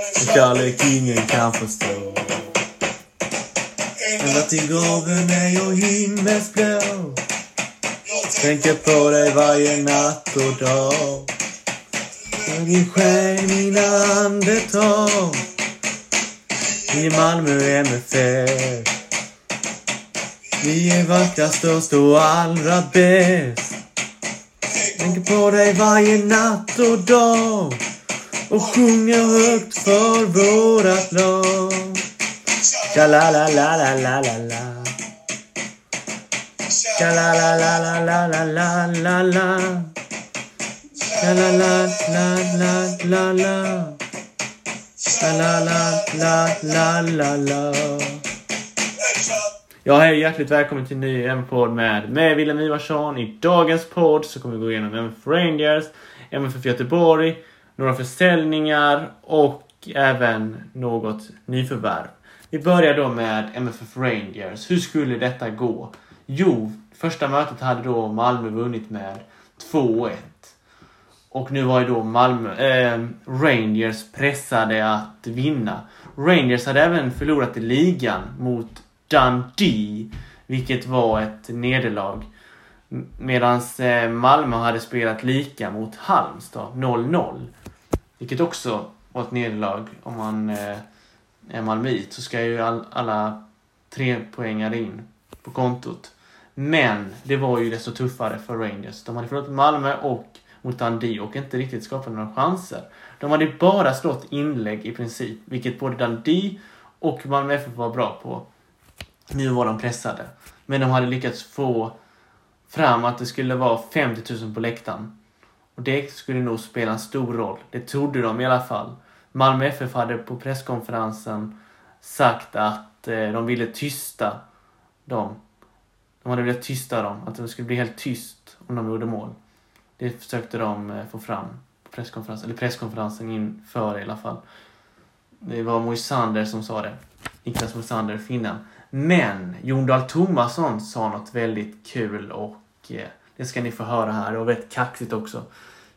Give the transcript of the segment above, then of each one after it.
En kärlek ingen kan förstå. Ända till graven är jag himmelsblå. Tänker på dig varje natt och dag. För din själ mina andetag. I Malmö MFF. Vi är vackrast, störst och allra bäst. Tänker på dig varje natt och dag. Och sjunga högt för vårat lag. Tja la la la la la la la. Tja la la la la la la la la la. La la la la la la la. Tja la la la la la la. Ja, hej hjärtligt välkommen till en ny M-podd med, mig, Wilhelm Ivarsson. I dagens podd så kommer vi gå igenom MF Rangers, MFF Göteborg, några försäljningar och även något nyförvärv. Vi börjar då med MFF Rangers. Hur skulle detta gå? Jo, första mötet hade då Malmö vunnit med 2-1. Och nu var ju då Malmö, eh, Rangers pressade att vinna. Rangers hade även förlorat i ligan mot Dundee, vilket var ett nederlag. Medan eh, Malmö hade spelat lika mot Halmstad, 0-0. Vilket också var ett nederlag. Om man eh, är malmöit så ska ju all, alla tre poängar in på kontot. Men det var ju desto tuffare för Rangers. De hade förlorat mot Malmö och mot Dundee och inte riktigt skapat några chanser. De hade bara slått inlägg i princip, vilket både Dundee och Malmö FF var bra på. Nu var de pressade. Men de hade lyckats få fram att det skulle vara 50 000 på läktaren. Och det skulle nog spela en stor roll. Det trodde de i alla fall. Malmö FF hade på presskonferensen sagt att eh, de ville tysta dem. De hade velat tysta dem. Att det skulle bli helt tyst om de gjorde mål. Det försökte de eh, få fram på presskonferensen, eller presskonferensen inför i alla fall. Det var Moisander som sa det. Niklas Moisander, finnen. Men Jon Dahl Tomasson sa något väldigt kul och eh, det ska ni få höra här. Det var väldigt kaxigt också.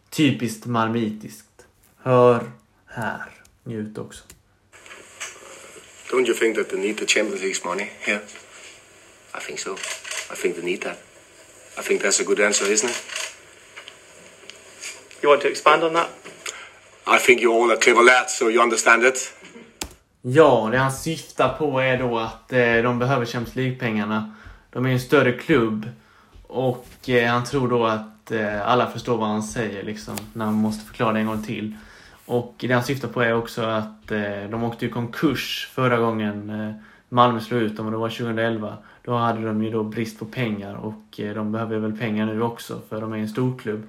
Typiskt malmitiskt. Hör här. Njut också. Don't you think that they need the Champions League's money here? I think so. I think they need that. I think that's a good answer, isn't it? You want to expand on that? I think you all are clever lads, so you understand it. Ja, det han syftar på är då att eh, de behöver Champions League-pengarna. De är en större klubb. Och eh, han tror då att eh, alla förstår vad han säger liksom, när han måste förklara det en gång till. Och det han syftar på är också att eh, de åkte i konkurs förra gången eh, Malmö slog ut dem och det var 2011. Då hade de ju då brist på pengar och eh, de behöver väl pengar nu också för de är en storklubb.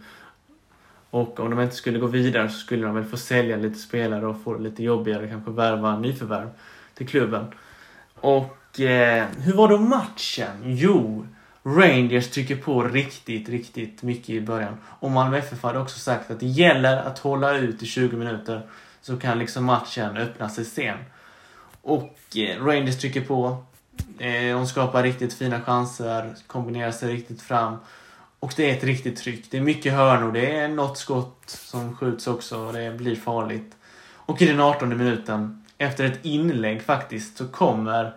Och om de inte skulle gå vidare så skulle de väl få sälja lite spelare och få det lite jobbigare, kanske värva nyförvärv till klubben. Och eh, hur var då matchen? Jo, Rangers trycker på riktigt, riktigt mycket i början. Och Malmö FF hade också sagt att det gäller att hålla ut i 20 minuter så kan liksom matchen öppna sig sen. Och eh, Rangers trycker på. Eh, de skapar riktigt fina chanser, kombinerar sig riktigt fram. Och det är ett riktigt tryck. Det är mycket hörnor. Det är något skott som skjuts också och det blir farligt. Och i den 18 minuten, efter ett inlägg faktiskt, så kommer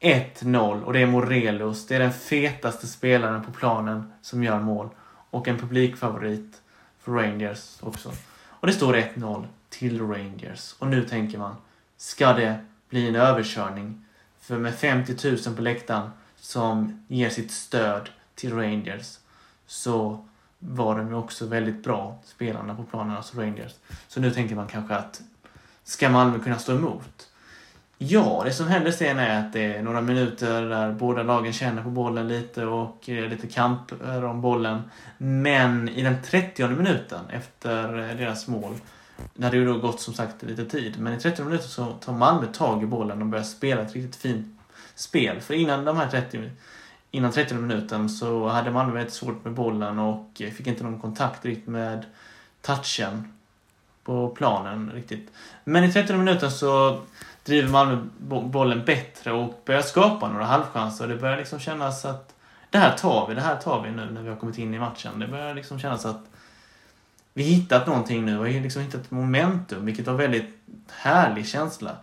1-0 och det är Morelos. Det är den fetaste spelaren på planen som gör mål. Och en publikfavorit för Rangers också. Och det står 1-0 till Rangers. Och nu tänker man, ska det bli en överkörning? För med 50 000 på läktaren som ger sitt stöd till Rangers så var de ju också väldigt bra, spelarna på planen, alltså Rangers. Så nu tänker man kanske att ska Malmö kunna stå emot? Ja, det som händer sen är att det är några minuter där båda lagen känner på bollen lite och eh, lite kamp eh, om bollen. Men i den 30 minuten efter eh, deras mål, det hade ju då gått som sagt lite tid, men i 30 minuter så tar Malmö tag i bollen och börjar spela ett riktigt fint spel. För innan de här 30 innan 30 minuten så hade Malmö väldigt svårt med bollen och fick inte någon kontakt riktigt med touchen på planen riktigt. Men i 30 minuten så driver Malmö bollen bättre och börjar skapa några halvchanser. Det börjar liksom kännas att det här tar vi, det här tar vi nu när vi har kommit in i matchen. Det börjar liksom kännas att vi hittat någonting nu och liksom hittat momentum, vilket var väldigt härlig känsla.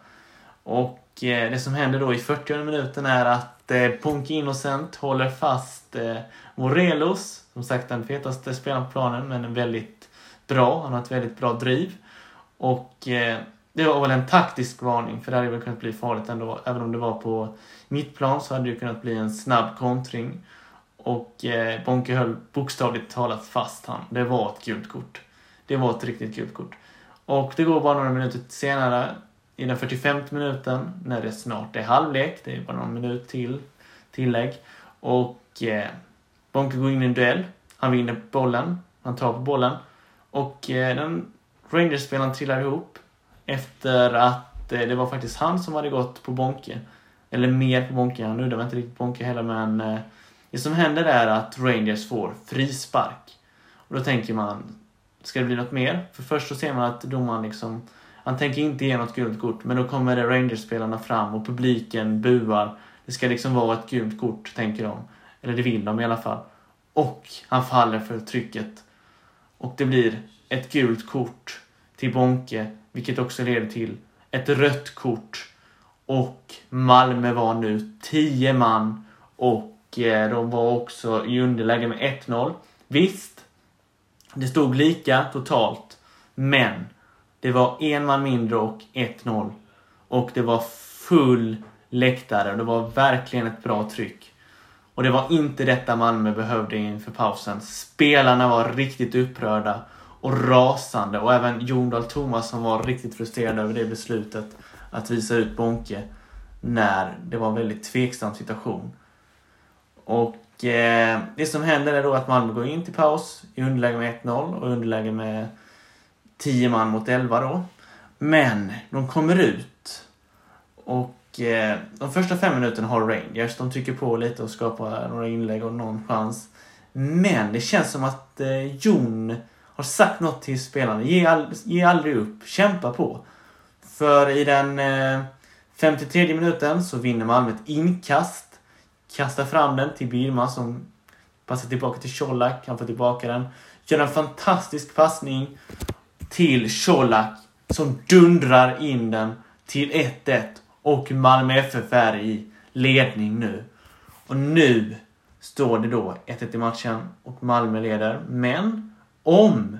Och eh, det som händer då i 40 minuten är att eh, Innocent håller fast eh, Morelos, som sagt den fetaste spelaren på planen, men väldigt bra. Han har ett väldigt bra driv. Och eh, det var väl en taktisk varning, för det hade väl kunnat bli farligt ändå. Även om det var på mittplan så hade det kunnat bli en snabb kontring. Och eh, Bonke höll bokstavligt talat fast han. Det var ett gult kort. Det var ett riktigt gult kort. Och det går bara några minuter senare, i den 45 minuten, när det snart är halvlek, det är bara någon minut till tillägg. Och eh, Bonke går in i en duell. Han vinner bollen. Han tar på bollen. Och eh, den Rangers-spelaren trillar ihop efter att eh, det var faktiskt han som hade gått på Bonke. Eller mer på Bonke. nu, det var inte riktigt Bonke heller, men eh, det som händer är att Rangers får frispark. Och då tänker man, ska det bli något mer? För först så ser man att domaren liksom, han tänker inte ge något gult kort, men då kommer Rangers-spelarna fram och publiken buar. Det ska liksom vara ett gult kort, tänker de. Eller det vill de i alla fall. Och han faller för trycket. Och det blir ett gult kort till Bonke, vilket också leder till ett rött kort. Och Malmö var nu 10 man och eh, de var också i underläge med 1-0. Visst, det stod lika totalt, men det var en man mindre och 1-0. Och det var full läktare och det var verkligen ett bra tryck. Och det var inte detta Malmö behövde inför pausen. Spelarna var riktigt upprörda och rasande och även Jon Dahl som var riktigt frustrerad över det beslutet att visa ut Bonke när det var en väldigt tveksam situation. Och eh, det som händer är då att Malmö går in till paus i underläge med 1-0 och underläge med 10 man mot 11 då. Men de kommer ut och eh, de första fem minuterna har Rangers. De trycker på lite och skapar några inlägg och någon chans. Men det känns som att eh, Jon har sagt något till spelarna. Ge, all, ge aldrig upp. Kämpa på. För i den eh, 53 minuten så vinner Malmö ett inkast. Kastar fram den till Birma som passar tillbaka till Colak. Han får tillbaka den. Gör en fantastisk passning till Colak som dundrar in den till 1-1. Och Malmö FF är i ledning nu. Och nu står det då 1-1 i matchen och Malmö leder. Men om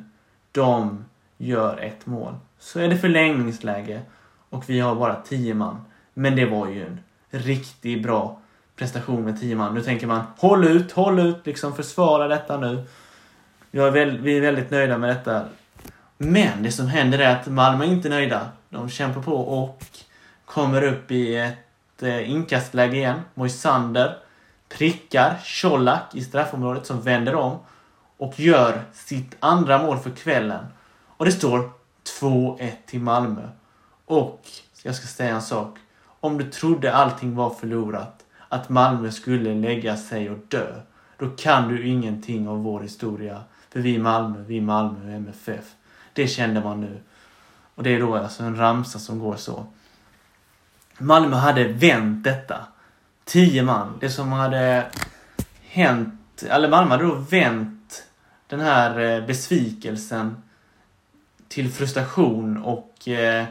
de gör ett mål så är det förlängningsläge och vi har bara 10 man. Men det var ju en riktigt bra prestation med 10 man. Nu tänker man håll ut, håll ut, liksom försvara detta nu. Är väl, vi är väldigt nöjda med detta. Men det som händer är att Malmö är inte nöjda. De kämpar på och kommer upp i ett eh, inkastläge igen. Moisander prickar Colak i straffområdet som vänder om och gör sitt andra mål för kvällen. Och det står 2-1 till Malmö. Och jag ska säga en sak. Om du trodde allting var förlorat, att Malmö skulle lägga sig och dö, då kan du ingenting av vår historia. För vi är Malmö, vi är Malmö och MFF. Det kände man nu. Och det är då alltså en ramsa som går så. Malmö hade vänt detta. Tio man. Det som hade hänt, eller Malmö hade då vänt den här eh, besvikelsen till frustration och eh,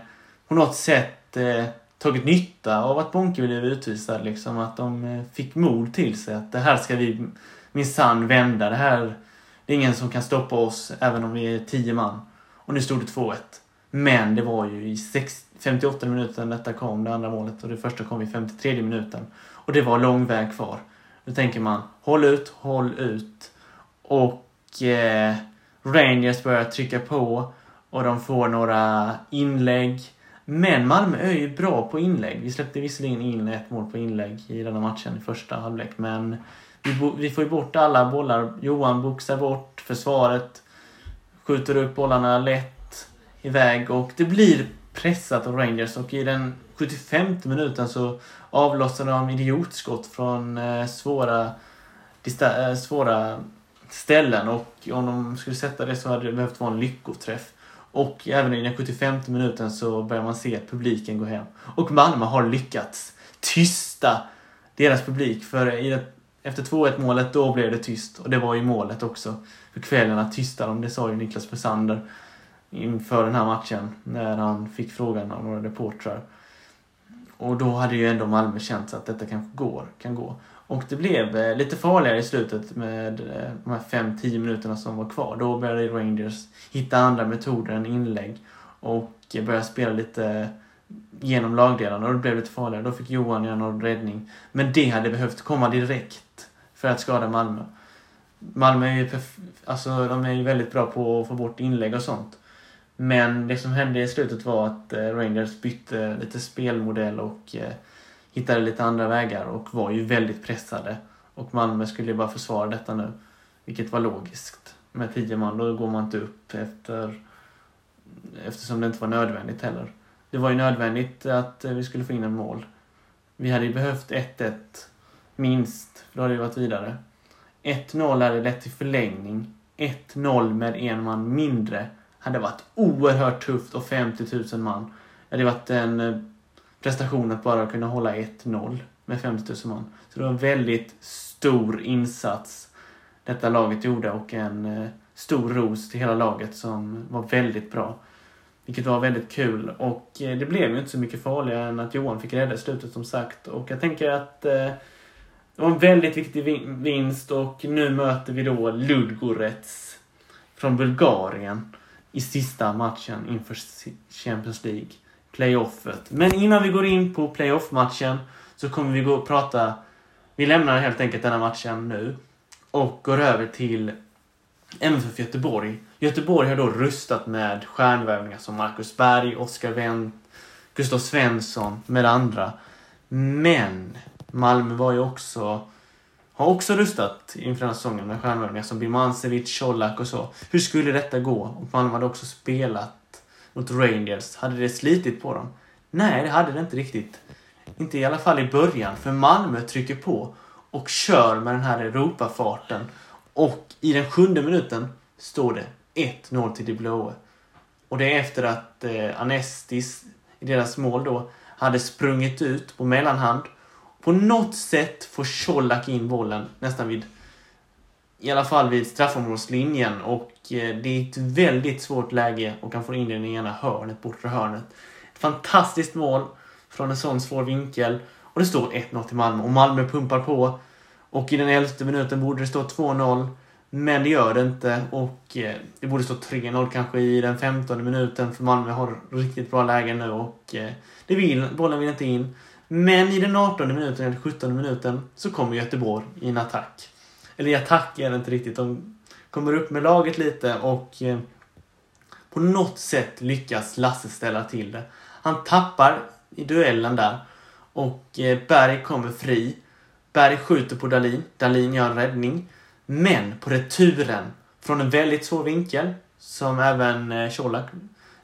på något sätt eh, tagit nytta av att Bonke blev utvisad. Liksom, att de eh, fick mod till sig att det här ska vi minsann vända. Det här det är ingen som kan stoppa oss även om vi är tio man. Och nu stod det 2-1. Men det var ju i 6, 58 minuten detta kom, det andra målet. Och det första kom i 53 minuten. Och det var lång väg kvar. Då tänker man, håll ut, håll ut. Och eh, Rangers börjar trycka på. Och de får några inlägg. Men Malmö är ju bra på inlägg. Vi släppte visserligen in ett mål på inlägg i denna matchen i första halvlek. Men vi, vi får ju bort alla bollar. Johan boxar bort försvaret. Skjuter upp bollarna lätt iväg och det blir pressat av Rangers och i den 75 minuten så avlossar de idiotskott från eh, svåra, eh, svåra ställen och om de skulle sätta det så hade det behövt vara en lyckoträff. Och även i den 75 minuten så börjar man se att publiken går hem. Och Malmö har lyckats tysta deras publik. För i det, efter 2-1 målet, då blev det tyst. Och det var ju målet också för kvällen att tysta dem. Det sa ju Niklas Pesander inför den här matchen när han fick frågan av några reportrar. Och då hade ju ändå Malmö känt att detta kanske går, kan gå. Och det blev eh, lite farligare i slutet med eh, de här 5-10 minuterna som var kvar. Då började Rangers hitta andra metoder än inlägg och började spela lite genom lagdelarna och det blev lite farligare. Då fick Johan göra någon räddning. Men det hade behövt komma direkt för att skada Malmö. Malmö är ju, alltså, de är ju väldigt bra på att få bort inlägg och sånt. Men det som hände i slutet var att eh, Rangers bytte lite spelmodell och eh, hittade lite andra vägar och var ju väldigt pressade. Och Malmö skulle ju bara försvara detta nu. Vilket var logiskt. Med tio man, då går man inte upp efter, eftersom det inte var nödvändigt heller. Det var ju nödvändigt att eh, vi skulle få in en mål. Vi hade ju behövt 1-1 minst, för då hade vi varit vidare. 1-0 hade lett till förlängning. 1-0 med en man mindre hade varit oerhört tufft och 50 000 man. Det hade varit en eh, prestation att bara kunna hålla 1-0 med 50 000 man. Så det var en väldigt stor insats detta laget gjorde och en eh, stor ros till hela laget som var väldigt bra. Vilket var väldigt kul och eh, det blev ju inte så mycket farligare än att Johan fick rädda slutet som sagt. Och jag tänker att eh, det var en väldigt viktig vinst och nu möter vi då Ludgorets från Bulgarien i sista matchen inför Champions League playoffet. Men innan vi går in på playoff-matchen så kommer vi gå och prata. Vi lämnar helt enkelt denna matchen nu och går över till MFF Göteborg. Göteborg har då rustat med stjärnvärvningar som Marcus Berg, Oskar Wendt, Gustav Svensson med andra. Men Malmö var ju också har också rustat inför den här säsongen med stjärnvärvningar som Birmancevic, Colak och så. Hur skulle detta gå? Och Malmö hade också spelat mot Rangers. Hade det slitit på dem? Nej, det hade det inte riktigt. Inte i alla fall i början, för Malmö trycker på och kör med den här Europafarten. Och i den sjunde minuten står det 1-0 till De Blåe. Och det är efter att eh, Anestis, i deras mål då, hade sprungit ut på mellanhand på något sätt får Colak in bollen nästan vid i alla fall vid straffområdeslinjen och Eh, det är ett väldigt svårt läge och han får in den i ena hörnet, bortre hörnet. Ett fantastiskt mål från en sån svår vinkel och det står 1-0 till Malmö och Malmö pumpar på och i den elfte minuten borde det stå 2-0 men det gör det inte och eh, det borde stå 3-0 kanske i den femtonde minuten för Malmö har riktigt bra lägen nu och eh, det vill, bollen vill inte in. Men i den 18 minuten eller 17 minuten så kommer Göteborg i en attack. Eller i attack är det inte riktigt. De kommer upp med laget lite och eh, på något sätt lyckas Lasse ställa till det. Han tappar i duellen där och eh, Berg kommer fri. Berg skjuter på Dalin. Dalin gör en räddning. Men på returen från en väldigt svår vinkel som även eh, Colak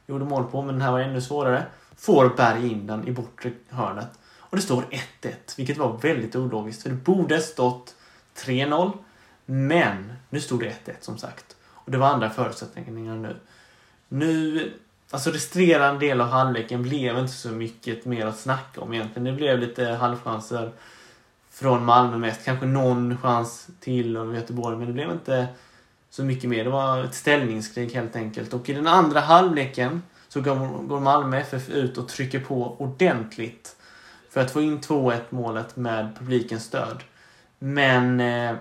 gjorde mål på, men den här var ännu svårare. Får Berg in den i bortre hörnet. Och det står 1-1, vilket var väldigt ologiskt. För det borde stått 3-0. Men nu stod det 1-1 som sagt. Och det var andra förutsättningar nu. Nu, alltså resterande del av halvleken blev inte så mycket mer att snacka om egentligen. Det blev lite halvchanser från Malmö mest. Kanske någon chans till av Göteborg, men det blev inte så mycket mer. Det var ett ställningskrig helt enkelt. Och i den andra halvleken så går Malmö FF ut och trycker på ordentligt för att få in 2-1 målet med publikens stöd. Men eh,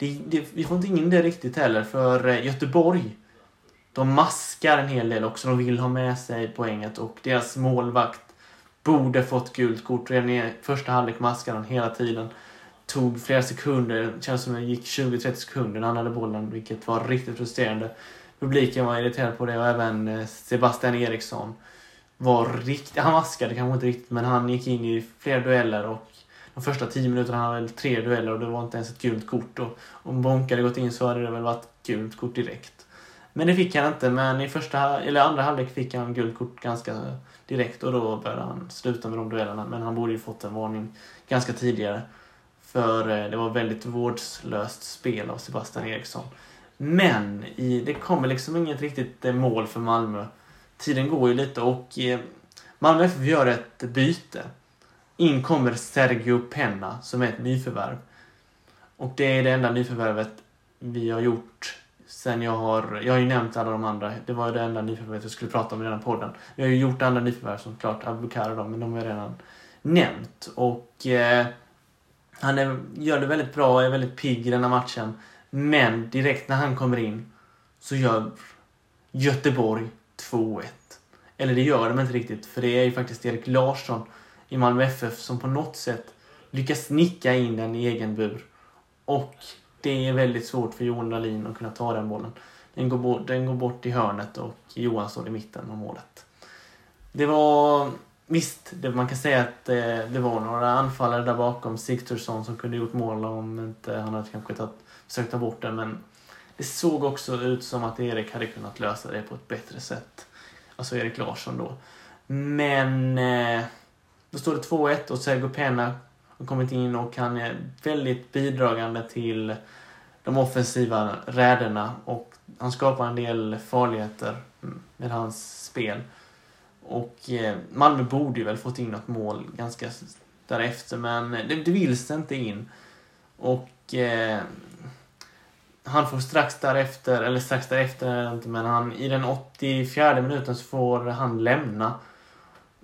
det, det, vi får inte in det riktigt heller för eh, Göteborg de maskar en hel del också. De vill ha med sig poänget och deras målvakt borde fått gult kort. Redan i första halvlek maskade han hela tiden. Tog flera sekunder, det känns som det gick 20-30 sekunder när han hade bollen, vilket var riktigt frustrerande. Publiken var irriterad på det och även eh, Sebastian Eriksson var riktigt... Han maskade kanske inte riktigt, men han gick in i flera dueller och de första tio minuterna hade han väl tre dueller och det var inte ens ett gult kort. Och om Bonke hade gått in så hade det väl varit gult kort direkt. Men det fick han inte, men i första, eller andra halvlek fick han gult kort ganska direkt och då började han sluta med de duellerna. Men han borde ju fått en varning ganska tidigare. För eh, det var väldigt vårdslöst spel av Sebastian Eriksson. Men i, det kommer liksom inget riktigt eh, mål för Malmö tiden går ju lite och eh, Malmö FF gör ett byte. In kommer Sergio Penna som är ett nyförvärv. Och det är det enda nyförvärvet vi har gjort Sen jag har, jag har ju nämnt alla de andra. Det var ju det enda nyförvärvet jag skulle prata om i den här podden. Vi har ju gjort andra nyförvärv som klart, Abubakar och dem, men de har jag redan nämnt. Och eh, han är, gör det väldigt bra, är väldigt pigg i den här matchen. Men direkt när han kommer in så gör Göteborg 2-1. Eller det gör de inte riktigt, för det är ju faktiskt Erik Larsson i Malmö FF som på något sätt lyckas nicka in den i egen bur. Och det är väldigt svårt för Johan Dahlin att kunna ta den bollen. Den går bort, den går bort i hörnet och Johan står i mitten av målet. Det var... Visst, det, man kan säga att det, det var några anfallare där bakom. Sigthursson som kunde gjort mål om inte han hade kanske tagit, försökt ta bort den. Men det såg också ut som att Erik hade kunnat lösa det på ett bättre sätt. Alltså Erik Larsson då. Men eh, då står det 2-1 och Sergio Pena har kommit in och han är väldigt bidragande till de offensiva räderna och han skapar en del farligheter med hans spel. Och eh, Malmö borde ju väl fått in något mål ganska därefter men det, det vill sig inte in. Och eh, han får strax därefter, eller strax därefter inte, men han, i den 84 minuten så får han lämna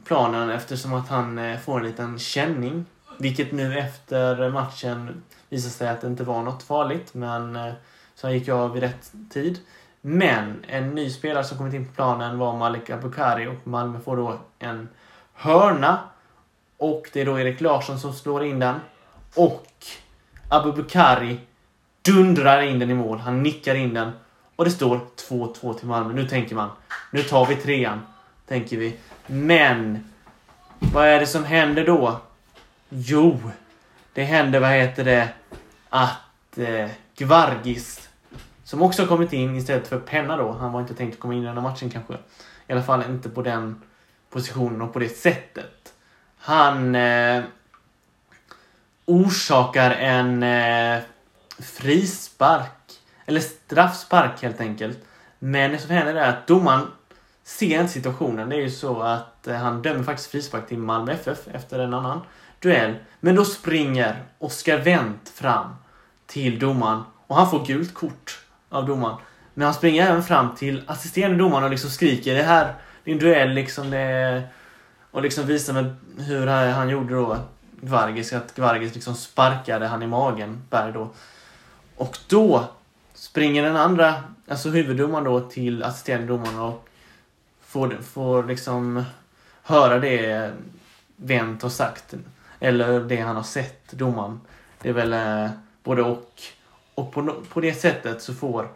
planen eftersom att han eh, får en liten känning. Vilket nu efter matchen visar sig att det inte var något farligt, men eh, så han gick av vid rätt tid. Men en ny spelare som kommit in på planen var Malik Abukari och Malmö får då en hörna. Och det är då Erik Larsson som slår in den. Och Abubakari dundrar in den i mål. Han nickar in den. Och det står 2-2 till Malmö. Nu tänker man, nu tar vi trean. Tänker vi. Men, vad är det som händer då? Jo, det händer, vad heter det, att eh, Gvargis, som också har kommit in istället för Penna då. Han var inte tänkt att komma in i den här matchen kanske. I alla fall inte på den positionen och på det sättet. Han eh, orsakar en eh, frispark. Eller straffspark helt enkelt. Men det som händer är att domaren ser inte situationen. Det är ju så att eh, han dömer faktiskt frispark till Malmö FF efter en annan duell. Men då springer Oskar Wendt fram till domaren och han får gult kort av domaren. Men han springer även fram till assisterande domaren och liksom skriker det här, det är en duell liksom. Det är... Och liksom visar med hur han gjorde då, Gvargis, att Gvargis liksom sparkade han i magen, Berg då. Och då springer den andra, alltså huvuddomaren då till assisterande domaren och får, får liksom höra det Wendt har sagt. Eller det han har sett, domaren. Det är väl eh, både och. Och på, på det sättet så får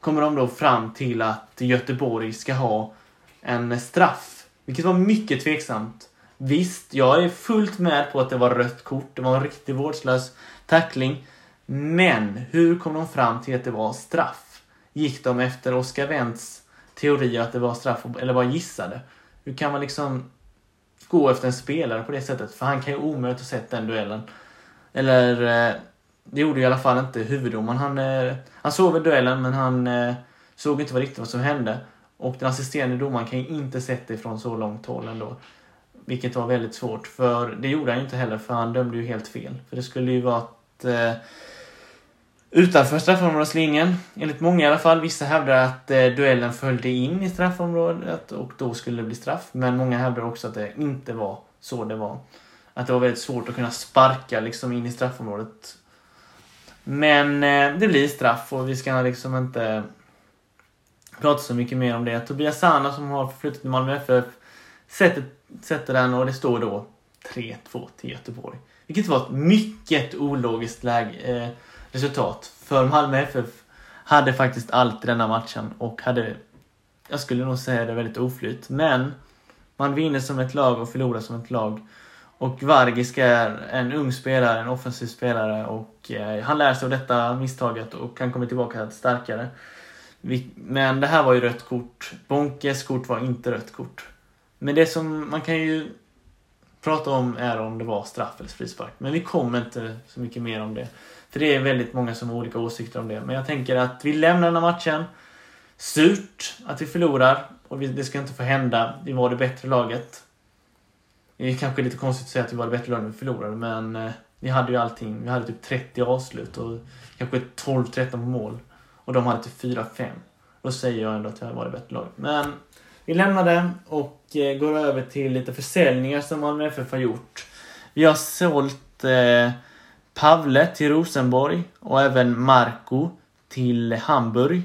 kommer de då fram till att Göteborg ska ha en straff. Vilket var mycket tveksamt. Visst, jag är fullt med på att det var rött kort. Det var en riktigt vårdslös tackling. Men hur kom de fram till att det var straff? Gick de efter Oscar Wendts teori att det var straff, eller bara gissade? Hur kan man liksom gå efter en spelare på det sättet? För han kan ju omöjligt ha sett den duellen. Eller, eh, det gjorde i alla fall inte huvuddomaren. Han, eh, han såg väl duellen, men han eh, såg inte vad riktigt vad som hände. Och den assisterande domaren kan ju inte sett det från så långt håll ändå. Vilket var väldigt svårt, för det gjorde han ju inte heller, för han dömde ju helt fel. För det skulle ju vara att utanför straffområdeslinjen. Enligt många i alla fall. Vissa hävdar att eh, duellen följde in i straffområdet och då skulle det bli straff. Men många hävdar också att det inte var så det var. Att det var väldigt svårt att kunna sparka liksom in i straffområdet. Men eh, det blir straff och vi ska liksom inte prata så mycket mer om det. Tobias Sana som har flyttat till Malmö FF sätter, sätter den och det står då 3-2 till Göteborg. Vilket var ett mycket ologiskt läge. Eh, resultat. För Malmö FF hade faktiskt allt i denna matchen och hade, jag skulle nog säga det, väldigt oflyt. Men man vinner som ett lag och förlorar som ett lag. Och Vargisk är en ung spelare, en offensiv spelare och eh, han lär sig av detta misstaget och kan komma tillbaka starkare. Men det här var ju rött kort. Bonkes kort var inte rött kort. Men det som man kan ju prata om är om det var straff eller frispark. Men vi kommer inte så mycket mer om det. För det är väldigt många som har olika åsikter om det. Men jag tänker att vi lämnar den här matchen. Surt att vi förlorar. Och det ska inte få hända. Vi var det bättre laget. Det är kanske lite konstigt att säga att vi var det bättre laget när vi förlorade. Men eh, vi hade ju allting. Vi hade typ 30 avslut och kanske 12-13 mål. Och de hade typ 4-5. Då säger jag ändå att vi var det bättre laget. Men vi lämnar det och eh, går över till lite försäljningar som Malmö FF har gjort. Vi har sålt eh, Pavle till Rosenborg och även Marco till Hamburg.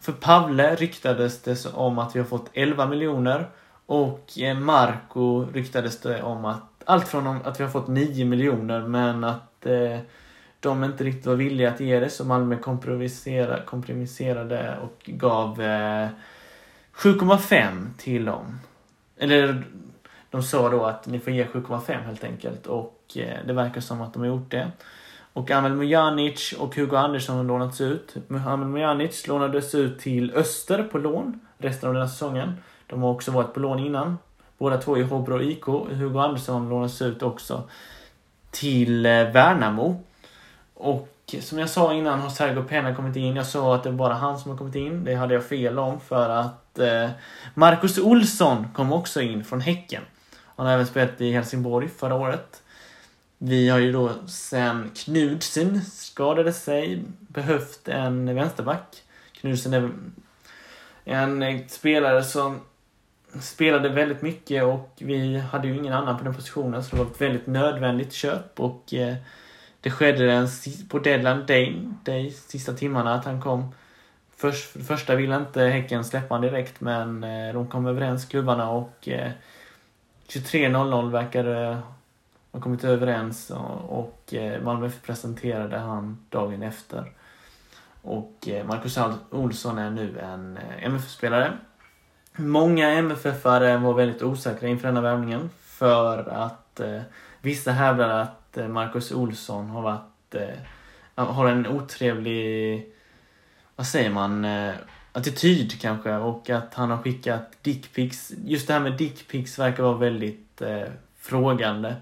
För Pavle ryktades det om att vi har fått 11 miljoner och eh, Marco ryktades det om att allt från att vi har fått 9 miljoner men att eh, de inte riktigt var villiga att ge det så Malmö kompromisserade och gav eh, 7,5 till dem. Eller de sa då att ni får ge 7,5 helt enkelt och eh, det verkar som att de har gjort det. Och Amel Mujanic och Hugo Andersson har lånats ut. Amel Mujanic lånades ut till Öster på lån resten av den här säsongen. De har också varit på lån innan. Båda två i Hobro IK. Hugo Andersson lånas ut också till eh, Värnamo. Och som jag sa innan har Sergio Pena kommit in. Jag sa att det är bara han som har kommit in. Det hade jag fel om för att eh, Marcus Olsson kom också in från Häcken. Han har även spelat i Helsingborg förra året. Vi har ju då sen Knudsen skadade sig behövt en vänsterback. Knudsen är en spelare som spelade väldigt mycket och vi hade ju ingen annan på den positionen så det var ett väldigt nödvändigt köp och eh, det skedde den, på deadline day, day, sista timmarna att han kom. Först, för det första ville inte Häcken släppa honom direkt men eh, de kom överens klubbarna och eh, 23.00 verkar eh, ha kommit överens och, Malmö FF eh, Malmö presenterade han dagen efter. Och eh, Marcus Olsson är nu en MFF-spelare. Många MFF-are var väldigt osäkra inför denna värvningen för att eh, vissa hävdade att Marcus Olsson har varit eh, har en otrevlig, vad säger man, eh, attityd kanske och att han har skickat dickpics. Just det här med dickpics verkar vara väldigt eh, frågande.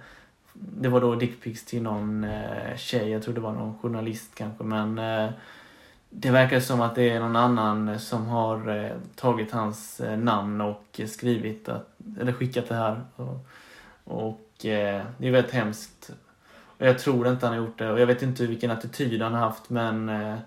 Det var då dickpics till någon eh, tjej, jag tror det var någon journalist kanske men eh, det verkar som att det är någon annan som har eh, tagit hans eh, namn och skrivit att, eller skickat det här. Och, och eh, det är väldigt hemskt. Och jag tror inte han har gjort det och jag vet inte vilken attityd han har haft men eh,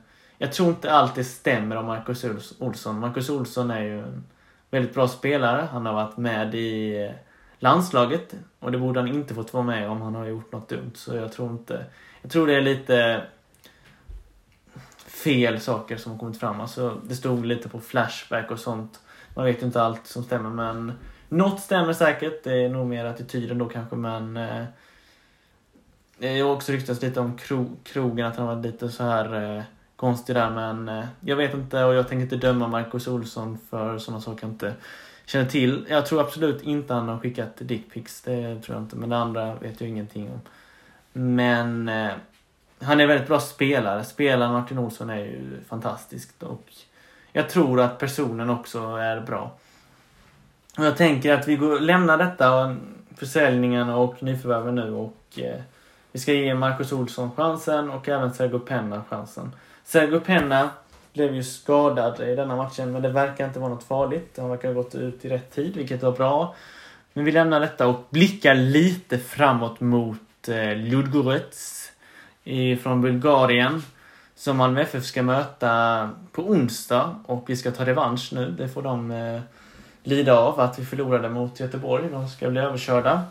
jag tror inte allt det stämmer om Marcus Olsson. Marcus Olsson är ju en väldigt bra spelare. Han har varit med i eh, landslaget och det borde han inte fått vara med om han har gjort något dumt. Så jag tror inte... Jag tror det är lite fel saker som har kommit fram. Alltså, det stod lite på Flashback och sånt. Man vet inte allt som stämmer men något stämmer säkert. Det är nog mer attityden då kanske men eh, det har också ryktats lite om kro krogen, att han var lite så här eh, konstig där men eh, jag vet inte och jag tänker inte döma Marcus Olsson för sådana saker jag inte känner till. Jag tror absolut inte han har skickat dickpics, det tror jag inte. Men det andra vet jag ingenting om. Men eh, han är väldigt bra spelare. Spelaren Martin Olsson är ju fantastisk och jag tror att personen också är bra. Och jag tänker att vi går, lämnar detta, försäljningen och nyförvärven nu och eh, vi ska ge Marcus Olsson chansen och även Sergio Penna chansen. Sergio Penna blev ju skadad i denna matchen men det verkar inte vara något farligt. Han verkar ha gått ut i rätt tid vilket var bra. Men vi lämnar detta och blickar lite framåt mot eh, Ludgorets från Bulgarien. Som Malmö FF ska möta på onsdag och vi ska ta revansch nu. Det får de eh, lida av att vi förlorade mot Göteborg. De ska bli överkörda.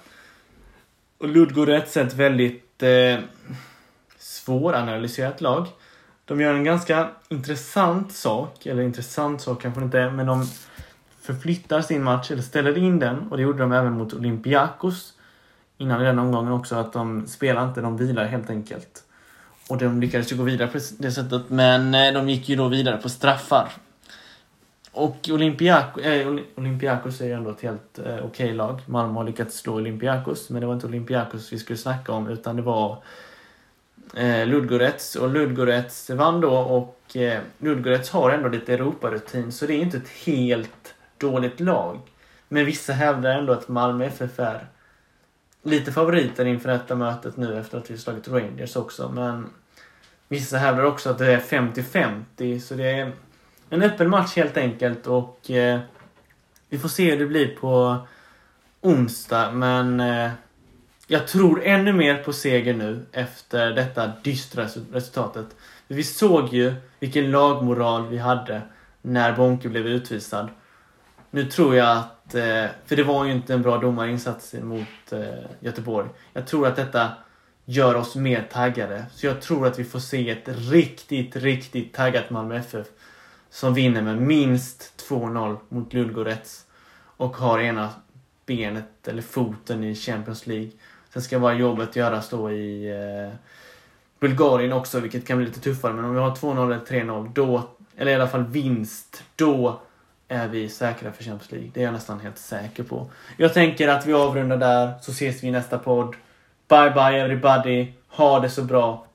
Och Ludgorets är ett väldigt eh, svåranalyserat lag. De gör en ganska intressant sak, eller intressant sak kanske inte är, men de förflyttar sin match, eller ställer in den, och det gjorde de även mot Olympiakos innan i den omgången också, att de spelar inte, de vilar helt enkelt. Och de lyckades ju gå vidare på det sättet, men eh, de gick ju då vidare på straffar. Och Olympiakos, äh, eh, Olympiakos är ju ändå ett helt äh, okej okay lag. Malmö har lyckats slå Olympiakos, men det var inte Olympiakos vi skulle snacka om, utan det var eh, Ludgorets. Och Ludgorets vann då och eh, Ludgorets har ändå lite Europarutin så det är inte ett helt dåligt lag. Men vissa hävdar ändå att Malmö FF är lite favoriter inför detta mötet nu efter att vi slagit Rangers också. Men vissa hävdar också att det är 50-50 så det är en öppen match helt enkelt och eh, vi får se hur det blir på onsdag men eh, jag tror ännu mer på seger nu efter detta dystra resultatet. Vi såg ju vilken lagmoral vi hade när Bonke blev utvisad. Nu tror jag att, eh, för det var ju inte en bra domarinsats mot eh, Göteborg. Jag tror att detta gör oss mer taggade. Så jag tror att vi får se ett riktigt, riktigt taggat Malmö FF som vinner med minst 2-0 mot Ludogorets och har ena benet eller foten i Champions League. Sen ska bara jobbet göras då i eh, Bulgarien också, vilket kan bli lite tuffare. Men om vi har 2-0 eller 3-0, då, eller i alla fall vinst, då är vi säkra för Champions League. Det är jag nästan helt säker på. Jag tänker att vi avrundar där, så ses vi i nästa podd. Bye bye everybody. Ha det så bra.